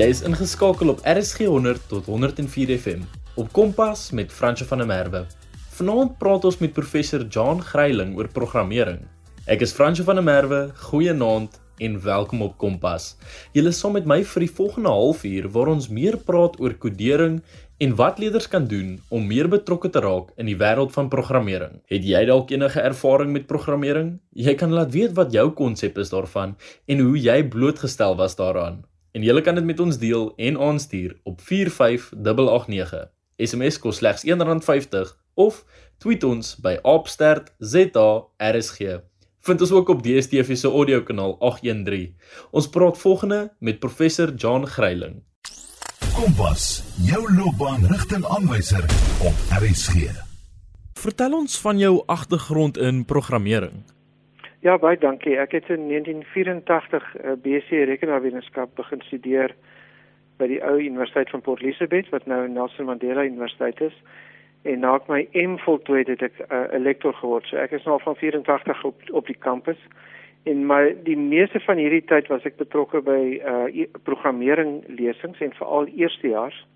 Jy is ingeskakel op RSG 100 tot 104 FM op Kompas met Francie van der Merwe. Vanaand praat ons met professor John Greiling oor programmering. Ek is Francie van der Merwe. Goeienaand en welkom op Kompas. Julle saam met my vir die volgende halfuur waar ons meer praat oor kodering en wat leerders kan doen om meer betrokke te raak in die wêreld van programmering. Het jy dalk enige ervaring met programmering? Jy kan laat weet wat jou konsep is daarvan en hoe jy blootgestel was daaraan. En jy kan dit met ons deel en aanstuur op 45889. SMS kos slegs R1.50 of tweet ons by @ZARSG. Vind ons ook op DSTV se audiokanaal 813. Ons praat volgende met professor John Greiling. Kompas, jou loopbaan rigtingaanwyser op RSG. Vertel ons van jou agtergrond in programmering. Ja, baie dankie. Ek het in 1984 'n BSc rekenaarwetenskap begin studeer by die ou Universiteit van Port Elizabeth wat nou Nelson Mandela Universiteit is. En na ek my M voltooi het, ek 'n uh, lektor geword. So ek is nou van 84 op op die kampus. En my die meeste van hierdie tyd was ek betrokke by uh programmering lesings en veral eerstejaars.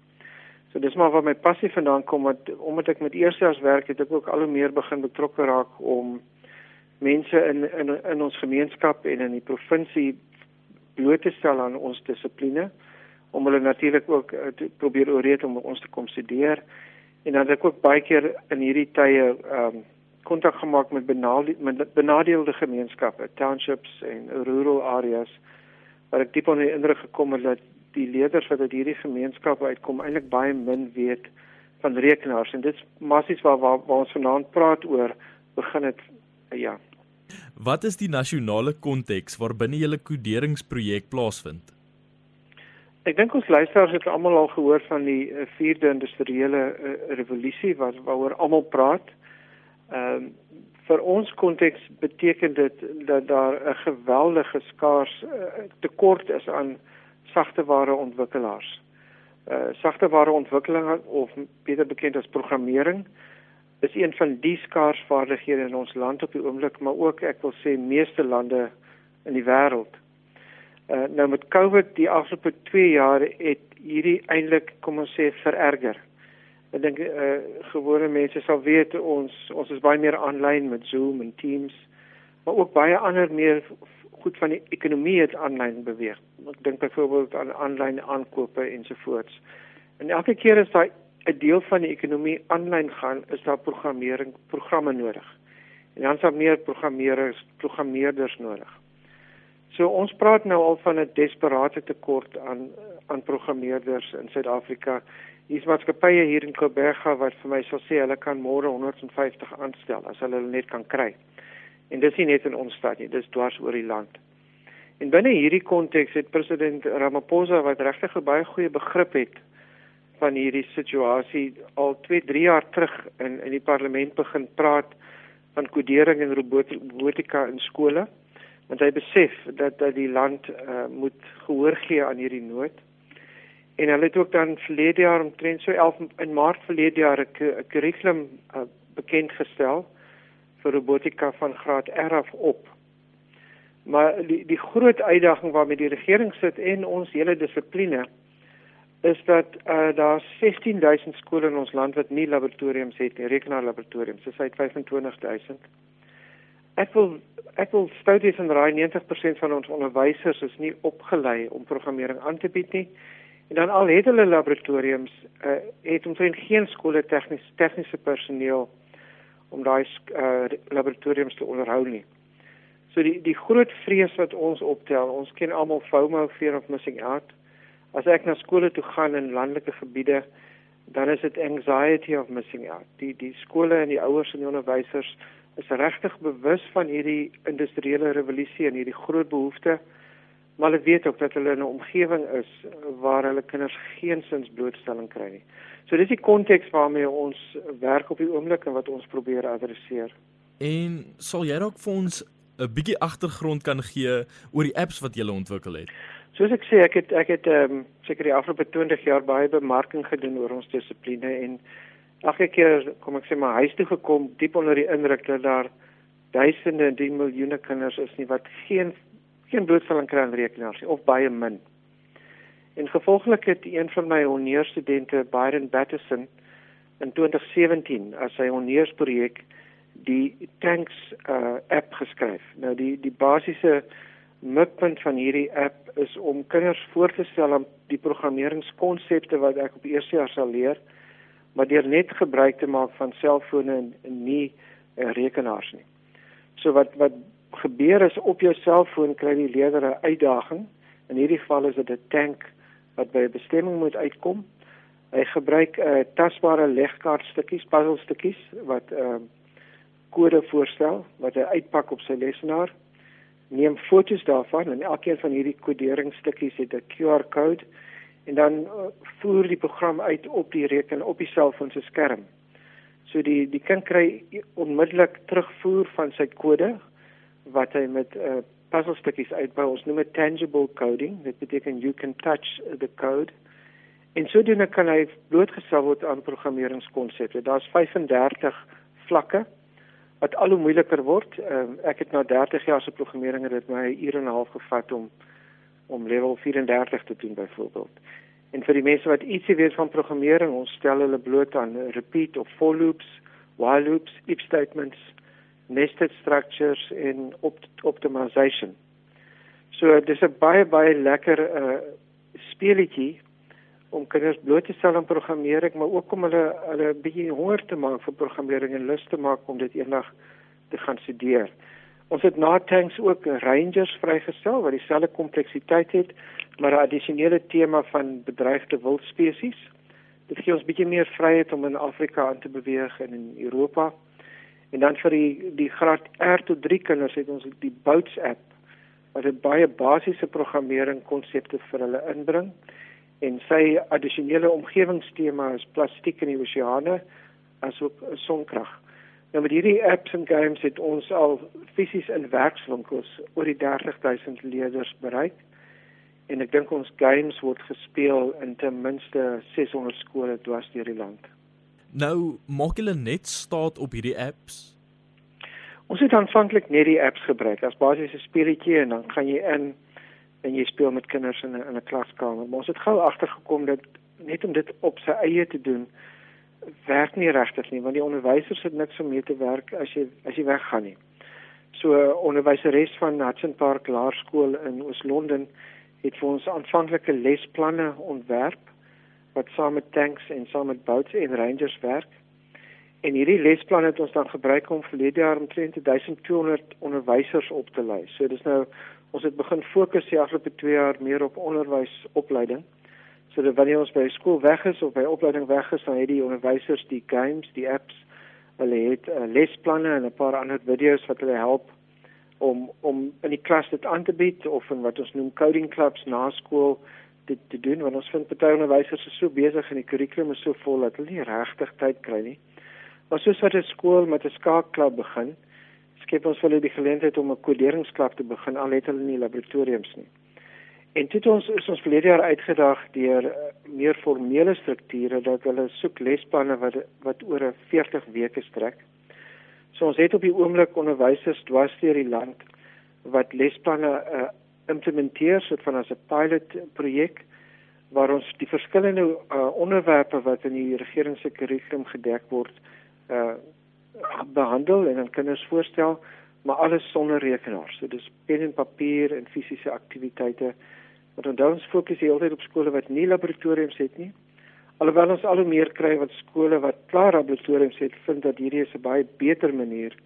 So dis maar waar my passie vandaan kom want omdat ek met eerstejaars werk het ek ook al hoe meer begin betrokke raak om mense in in in ons gemeenskap en in die provinsie bloot te stel aan ons dissipline om hulle natuurlik ook uh, te probeer ooreed om ons te kom studeer en dan het ek ook baie keer in hierdie tye um kontak gemaak met benadeelde, benadeelde gemeenskappe, townships en rural areas waar ek diep onder die indruk gekom het dat die leerders wat uit hierdie gemeenskappe uitkom eintlik baie min weet van rekenaars. En dit is massies waar, waar waar ons vanaand praat oor begin dit ja. Wat is die nasionale konteks waarbinne julle koderingsprojek plaasvind? Ek dink ons luisteraars het almal al gehoor van die 4de eh, industriële uh, revolusie wat waaroor almal praat. Ehm um, vir ons konteks beteken dit dat daar 'n geweldige skaars uh, tekort is aan sagteware ontwikkelaars. Uh sagteware ontwikkeling of beter bekend as programmering is een van die skaars vaardighede in ons land op die oomblik, maar ook ek wil sê meeste lande in die wêreld. Uh nou met COVID die afgelope 2 jaar het hierdie eintlik kom ons sê vererger. Ek dink eh uh, gewone mense sal weet ons ons is baie meer aanlyn met Zoom en Teams, maar ook baie ander meer goed van die ekonomie het aanlyn beweeg. Ek dink byvoorbeeld aan aanlyn aankope ensovoorts. En elke keer as daai 'n deel van die ekonomie aanlyn gaan, is daar programmering programme nodig. En dan daar meer programmeerders programmeerders nodig. So ons praat nou al van 'n desperate tekort aan aan programmeerders in Suid-Afrika Hier's maatskappye hier in Koberga wat vir my sal sê hulle kan môre 150 aanstel as hulle hulle net kan kry. En dis nie net in ons stad nie, dis dwars oor die land. En binne hierdie konteks het president Ramaphosa wat regtig 'n baie goeie begrip het van hierdie situasie al 2, 3 jaar terug in in die parlement begin praat van kodering en robotika in skole want hy besef dat dat die land uh, moet gehoor gee aan hierdie nood. En hulle het ook dan verlede jaar omtrent so 11 in Maart verlede jaar 'n kurrikulum uh, bekend gestel vir robotika van graad R af op. Maar die die groot uitdaging waarmee die regering sit en ons hele dissipline is dat uh, daar 16000 skole in ons land wat nie laboratoriums het nie, rekenaarlaboratoriums. Dis uit 25000. Ek wil ek wil studies en raai 90% van ons onderwysers is nie opgelei om programmering aan te bied nie. En dan al het hulle laboratoriums, uh, het omtrent geen skole tegniese tegniese personeel om daai uh, laboratoriums te onderhou nie. So die die groot vrees wat ons optel, ons ken almal FOMO fear of missing out. As ek na skole toe gaan in landelike gebiede, dan is dit anxiety of missing out. Die die skole en die ouers en die onderwysers is regtig bewus van hierdie industriële revolusie en hierdie groot behoefte maar hulle weet ook dat hulle in 'n omgewing is waar hulle kinders geensins blootstelling kry nie. So dis die konteks waarmee ons werk op die oomblik en wat ons probeer adresseer. En sal jy dalk vir ons 'n bietjie agtergrond kan gee oor die apps wat jy ontwikkel het? Soos ek sê, ek het ek het ehm um, seker die afgelope 20 jaar baie bemarking gedoen oor ons dissipline en elke keer kom ek sê maar huis toe gekom diep onder die indruk dat daar duisende en die miljoene kinders is nie wat geen geen blootstelling kry aan rekenaars of baie min. En gevolglik het een van my honneurstudente, Byron Batterson, in 2017 as sy honneursprojek die Tanks uh app geskryf. Nou die die basiese mikpunt van hierdie app is om kinders voor te stel aan die programmeringskonsepte wat ek op eerste jaar sal leer, maar deur net gebruik te maak van selfone en, en nie uh, rekenaars nie. So wat wat gebeur is op jou selfoon kry die leerder 'n uitdaging. In hierdie geval is dit 'n tank wat by 'n bestemming moet uitkom. Hy gebruik 'n uh, tasbare legkaartstukkies, puzzelstukkies wat ehm uh, kode voorstel wat hy uitpak op sy lesenaar. Neem foto's daarvan en elkeen van hierdie koderingsstukkies het 'n QR-kode en dan uh, voer die program uit op die rekenaar op die selfoon se skerm. So die die kind kry onmiddellik terugvoer van sy kode wat hy met 'n uh, puzzelstukkies uitbou. Ons noem dit tangible coding. Dit beteken you can touch the code. En sodoende kan hy blootgestel word aan programmeringskonsepte. Daar's 35 vlakke wat al hoe moeiliker word. Um, ek het nou 30 jaar se programmering en dit my 'n uur en 'n half gevat om om level 34 te doen byvoorbeeld. En vir die mense wat ietsie weet van programmering, ons stel hulle bloot aan repeat of for loops, while loops, if statements, nested structures en opt optimization. So dis 'n baie baie lekker uh speletjie om kinders bloot te stel aan programmering, maar ook om hulle hulle 'n bietjie honger te maak vir programmering en lus te maak om dit eendag te gaan studeer. Ons het na tanks ook rangers vrygestel wat dieselfde kompleksiteit het, maar 'n addisionele tema van bedreigde wildspesies. Dit gee ons bietjie meer vryheid om in Afrika aan te beweeg en in Europa. En dan vir die die graad R tot 3 kinders het ons die Boats app wat 'n baie basiese programmering konsepte vir hulle inbring en sy addisionele omgewingstema is plastiek in die oseane asook sonkrag. Nou met hierdie apps en games het ons al fisies in werkswinkels oor die 30000 leerders bereik en ek dink ons games word gespeel in ten minste 600 skole dwars deur die land. Nou, maak julle net staat op hierdie apps? Ons het aanvanklik net die apps gebruik as basiese speletjie en dan gaan jy in en jy speel met kinders in 'n in 'n klaskamer. Maar ons het gou agtergekom dat net om dit op sy eie te doen werk nie regtig nie, want die onderwysers het niks om mee te werk as jy as jy weggaan nie. So onderwyseres van Hudson Park Laerskool in Oos-London het vir ons aanvanklike lesplanne ontwerp wat saam met tanks en saam met boats en rangers werk. En hierdie lesplan het ons dan gebruik om verlede jaar omtrent 1200 onderwysers op te lei. So dis nou ons het begin fokus die afgelope 2 jaar meer op onderwysopleiding. So dat wanneer ons by skool weg is of by opleiding weg is, dan het die onderwysers die games, die apps, hulle het uh, lesplanne en 'n paar ander video's wat hulle help om om in die klas dit aan te bied of in wat ons noem coding clubs na skool dit te doen want ons vind baie onderwysers is so besig en die kurrikulum is so vol dat hulle nie regtig tyd kry nie. Maar soos wat 'n skool met 'n skaakklub begin, skep ons hulle die geleentheid om 'n koderingsklub te begin al het hulle nie laboratoriums nie. En dit ons is ons verlede jaar uitgedaag deur uh, meer formele strukture dat hulle soek lesplanne wat wat oor 'n 40 weke strek. So ons het op die oomblik onderwysers dwars deur die land wat lesplanne uh, implementeer soort van as 'n pilot projek waar ons die verskillende uh, onderwerpe wat in die regering se kurrikulum gedek word uh behandel en aan kinders voorstel maar alles sonder rekenaar. So dis pen en papier en fisiese aktiwiteite. Want onthou ons fokus hier altyd op skole wat nie laboratoriums het nie. Alhoewel ons al hoe meer kry wat skole wat klaar laboratoriums het, vind dat hierdie is 'n baie beter manier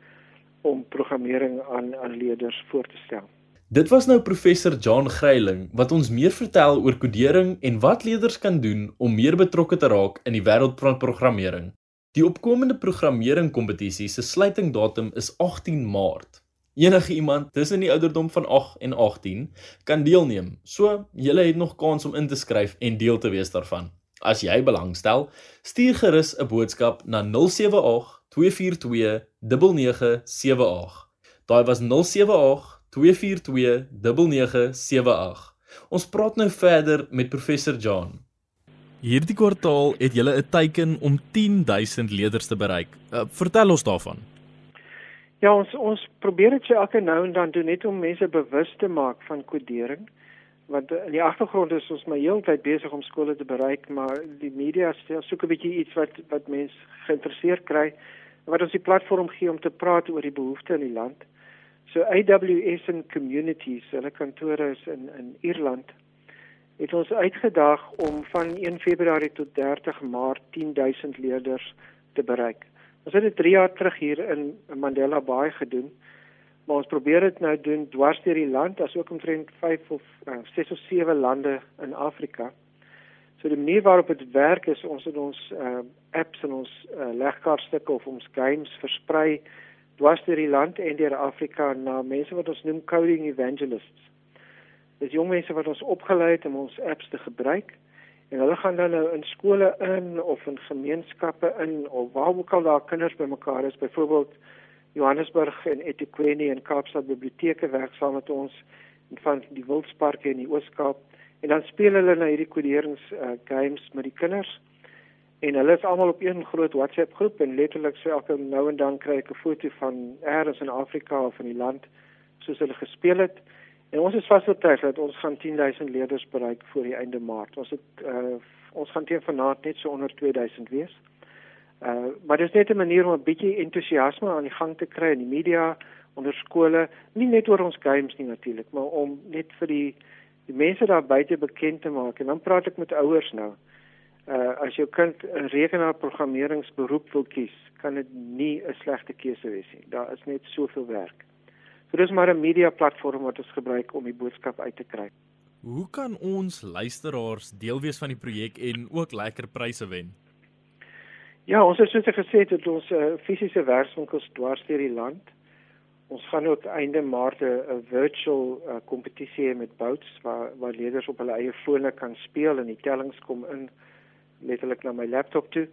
om programmering aan aan leerders voor te stel. Dit was nou professor John Greyling wat ons meer vertel oor kodering en wat leerders kan doen om meer betrokke te raak in die wêreld van programmering. Die opkomende programmering kompetisie se sluitingdatum is 18 Maart. Enige iemand tussen die ouderdom van 8 en 18 kan deelneem. So, jy het nog kans om in te skryf en deel te wees daarvan. As jy belangstel, stuur gerus 'n boodskap na 078 242 9978. Daai was 078 2429978. Ons praat nou verder met professor John. Hierdie kwartaal het julle 'n teiken om 10000 leerders te bereik. Uh, vertel ons daarvan. Ja, ons ons probeer dit elke nou en dan doen net om mense bewus te maak van kodering. want in die agtergrond is ons maar heeltyd besig om skole te bereik, maar die media stel soek 'n bietjie iets wat wat mense geïnteresseerd kry wat ons die platform gee om te praat oor die behoeftes in die land. So AWS and Communities, hulle kantore is in in Ierland het ons uitgedaag om van 1 Februarie tot 30 Maart 10000 leerders te bereik. Ons het dit 3 jaar terug hier in Mandela Bay gedoen maar ons probeer dit nou doen dwars deur die land asook omtrent 5 of uh, 6 of 7 lande in Afrika. So die manier waarop dit werk is ons het ons uh, apps en ons uh, legkaartstukke of ons games versprei dwars deur die land en deur Afrika na mense wat ons noem coding evangelists. Dis jong mense wat ons opgelei het om ons apps te gebruik en hulle gaan dan nou in skole in of in gemeenskappe in of waar ook al daar kinders bymekaar is byvoorbeeld Johannesburg en eThekwini en Kaapstad biblioteke werk saam met ons van die Wildsparke in die Oos-Kaap en dan speel hulle na hierdie koderings uh, games met die kinders en hulle is almal op een groot WhatsApp groep en letterlik so elke nou en dan kry ek 'n foto van eers in Afrika of in die land soos hulle gespeel het en ons is vasoortuig dat ons gaan 10000 leerders bereik voor die einde Maart ons het uh, ons gaan teen vanaand net so onder 2000 wees Uh maar dit is net 'n manier om 'n bietjie entoesiasme aan die gang te kry in die media onder skole, nie net oor ons games nie natuurlik, maar om net vir die die mense daar buite bekend te maak en dan praat ek met ouers nou. Uh as jou kind 'n rekenaarprogrammeringsberoep wil kies, kan dit nie 'n slegte keuse wees nie. Daar is net soveel werk. So dis maar 'n media platform wat ons gebruik om die boodskap uit te kry. Hoe kan ons luisteraars deel wees van die projek en ook lekker pryse wen? Ja, ons het soos ek gesê het, ons uh, fisiese werkswinkels dwars deur die land. Ons gaan nou einde Maart 'n virtual uh, kompetisie hê met boats waar waar leerders op hulle eie fone kan speel en die tellings kom in letterlik na my laptop toe.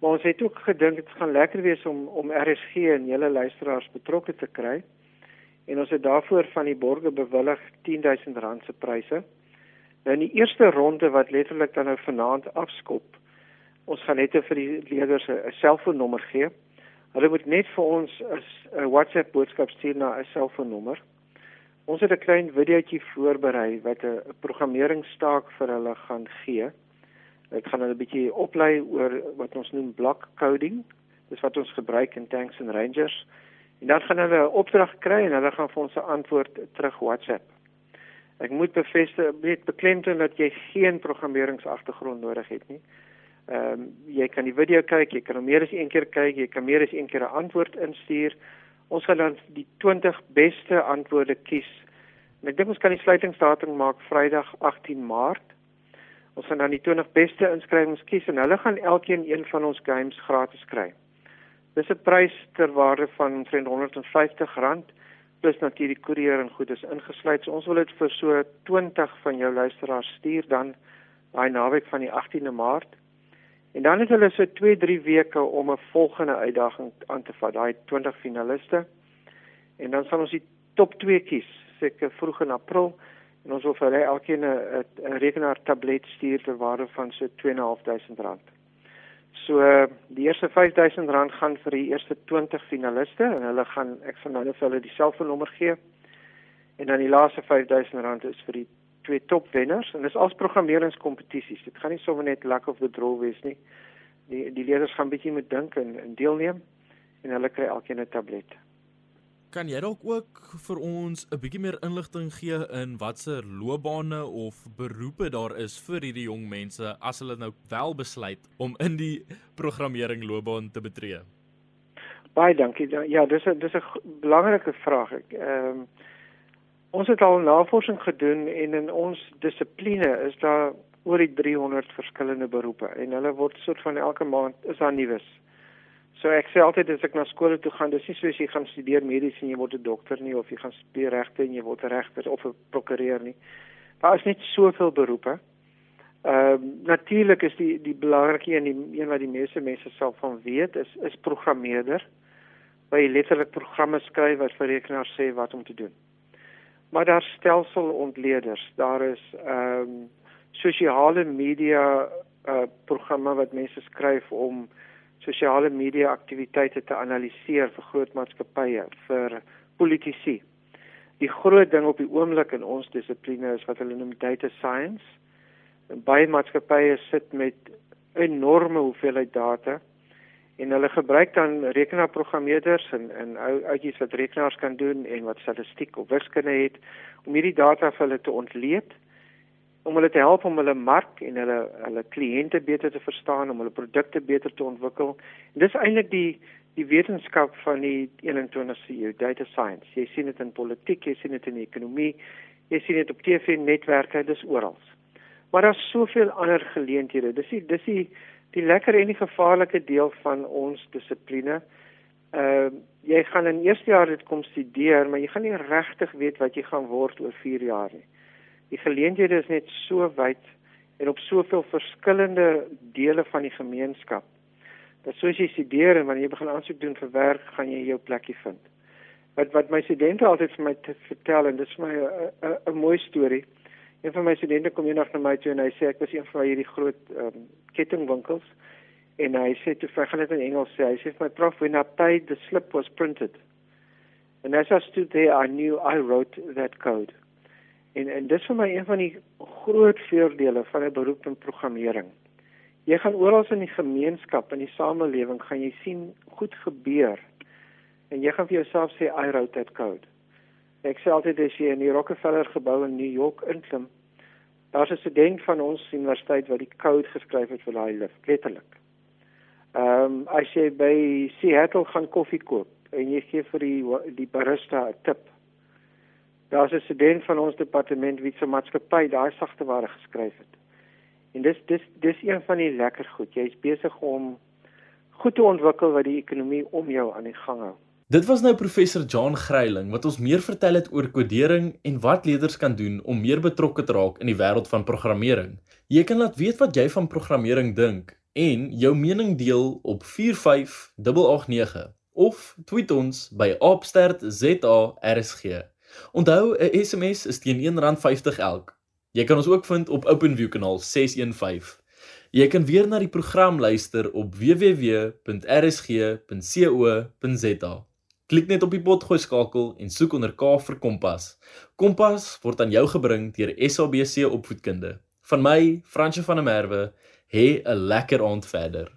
Maar ons het ook gedink dit gaan lekker wees om om RSG en julle luisteraars betrokke te kry. En ons het daarvoor van die borge bewillig R10000 se pryse. Nou in die eerste ronde wat letterlik dan nou vanaand afskop, Ons gaan net vir die leerders 'n selfoonnommer gee. Hulle moet net vir ons 'n WhatsApp boodskap stuur na 'n selfoonnommer. Ons het 'n klein videoetjie voorberei wat 'n programmeringstaak vir hulle gaan gee. Ek gaan hulle 'n bietjie oplei oor wat ons noem block coding. Dis wat ons gebruik in tanks en rangers. En dan gaan hulle 'n opdrag kry en hulle gaan vir ons 'n antwoord terug WhatsApp. Ek moet bevestig, weet beklemtoon dat jy geen programmeringsagtergrond nodig het nie. Ehm um, jy kan die video kyk, jy kan hom meer as een keer kyk, jy kan meer as een keer 'n antwoord instuur. Ons gaan dan die 20 beste antwoorde kies. En ek dink ons kan die sluitingsdatum maak Vrydag 18 Maart. Ons gaan dan die 20 beste inskrywings kies en hulle gaan elkeen een van ons games gratis kry. Dis 'n prys ter waarde van R150 plus natuurlik koerier en goed is ingesluit. So ons wil dit vir so 20 van jou luisteraars stuur dan daai naweek van die 18de Maart. En dan het hulle so 2-3 weke om 'n volgende uitdaging aan te vat, daai 20 finaliste. En dan sal ons die top 2 kies, seker vroeg in April en ons wil vir hulle elkeen 'n rekenaar tablet stuur ter waarde van so 2.500 rand. So die eerste 5000 rand gaan vir die eerste 20 finaliste en hulle gaan ek sal nou vir hulle die selfoonnommer gee. En dan die laaste 5000 rand is vir die twee top wenners en dis als programmeringskompetisies. Dit gaan nie sommer net luck of the draw wees nie. Die die leerders gaan bietjie moet dink en, en deelneem en hulle kry elkeen 'n tablet. Kan jy dalk ook vir ons 'n bietjie meer inligting gee in watse loopbane of beroepe daar is vir hierdie jong mense as hulle nou wel besluit om in die programmering loopbaan te betree? Baie dankie. Ja, dis 'n dis 'n belangrike vraag. Ek ehm um, Ons het al navorsing gedoen en in ons dissipline is daar oor die 300 verskillende beroepe en hulle word soort van elke maand is daar nuus. So ek sê altyd as ek na skole toe gaan, dis nie soos jy gaan studeer medies en jy word 'n dokter nie of jy gaan studeer regte en jy word 'n regter of 'n prokureur nie. Daar is net soveel beroepe. Ehm uh, natuurlik is die die belangrike een die een wat die meeste mense sal van weet is is programmeerder. Waar jy letterlik programme skryf wat vir rekenaars sê wat om te doen maar daar stelselontleeders daar is ehm um, sosiale media uh programme wat mense skryf om sosiale media aktiwiteite te analiseer vir groot maatskappye vir politici Die groot ding op die oomblik in ons dissipline is wat hulle noem data science. En baie maatskappye sit met enorme hoeveelheid data en hulle gebruik dan rekenaarprogrammeerders en en ouetjies wat rekenaars kan doen en wat statistiek of wiskunde het om hierdie data vir hulle te ontleed om hulle te help om hulle mark en hulle hulle kliënte beter te verstaan om hulle produkte beter te ontwikkel. En dis eintlik die die wetenskap van die 21ste eeu, data science. Jy sien dit in politiek, jy sien dit in ekonomie, jy sien dit op TV-netwerke, dis oral. Maar daar's soveel ander geleenthede. Dis die dis die die lekker en die gevaarlike deel van ons dissipline. Ehm uh, jy gaan in eerste jaar dit kom studeer, maar jy gaan nie regtig weet wat jy gaan word oor 4 jaar nie. Die geleenthede is net so wyd en op soveel verskillende dele van die gemeenskap. Dat soos jy studeer en wanneer jy begin aansoek doen vir werk, gaan jy jou plekkie vind. Wat wat my studente altyd vir my vertel en dit is my 'n mooi storie. Een van my studente kom eendag na my toe en hy sê ek was een van hierdie groot um, kettingwinkels en hy sê toe vir gaan dit in Engels sê hy sê my prof when I paid the slip was printed and as I stood there I knew I wrote that code en en dis vir my een van die groot voordele van 'n beroep in programmering jy gaan oral in die gemeenskap in die samelewing gaan jy sien goed gebeur en jy gaan vir jouself sê I wrote that code Ek sê altyd as jy in die Rockefeller gebou in New York inklim, daar's 'n student van ons universiteit wat die kode geskryf het vir daai lift, letterlik. Ehm um, as jy by Seattle gaan koffie koop en jy gee vir die die barista 'n tip. Daar's 'n student van ons departement wie se maatskappy daai sagteware geskryf het. En dis dis dis een van die lekker goed. Jy's besig om goed te ontwikkel wat die ekonomie om jou aan die gang hou. Dit was nou professor John Gryiling wat ons meer vertel het oor kodering en wat leerders kan doen om meer betrokke te raak in die wêreld van programmering. Jy kan laat weet wat jy van programmering dink en jou mening deel op 45889 of tweet ons by @stertzarsg. Onthou 'n SMS is teen R1.50 elk. Jy kan ons ook vind op OpenView kanaal 615. Jy kan weer na die program luister op www.rsg.co.za. Klik net op die potgooi skakel en soek onder K vir Kompas. Kompas word aan jou gebring deur SABC Opvoedkunde. Van my, Fransje van der Merwe, hê 'n lekker aand verder.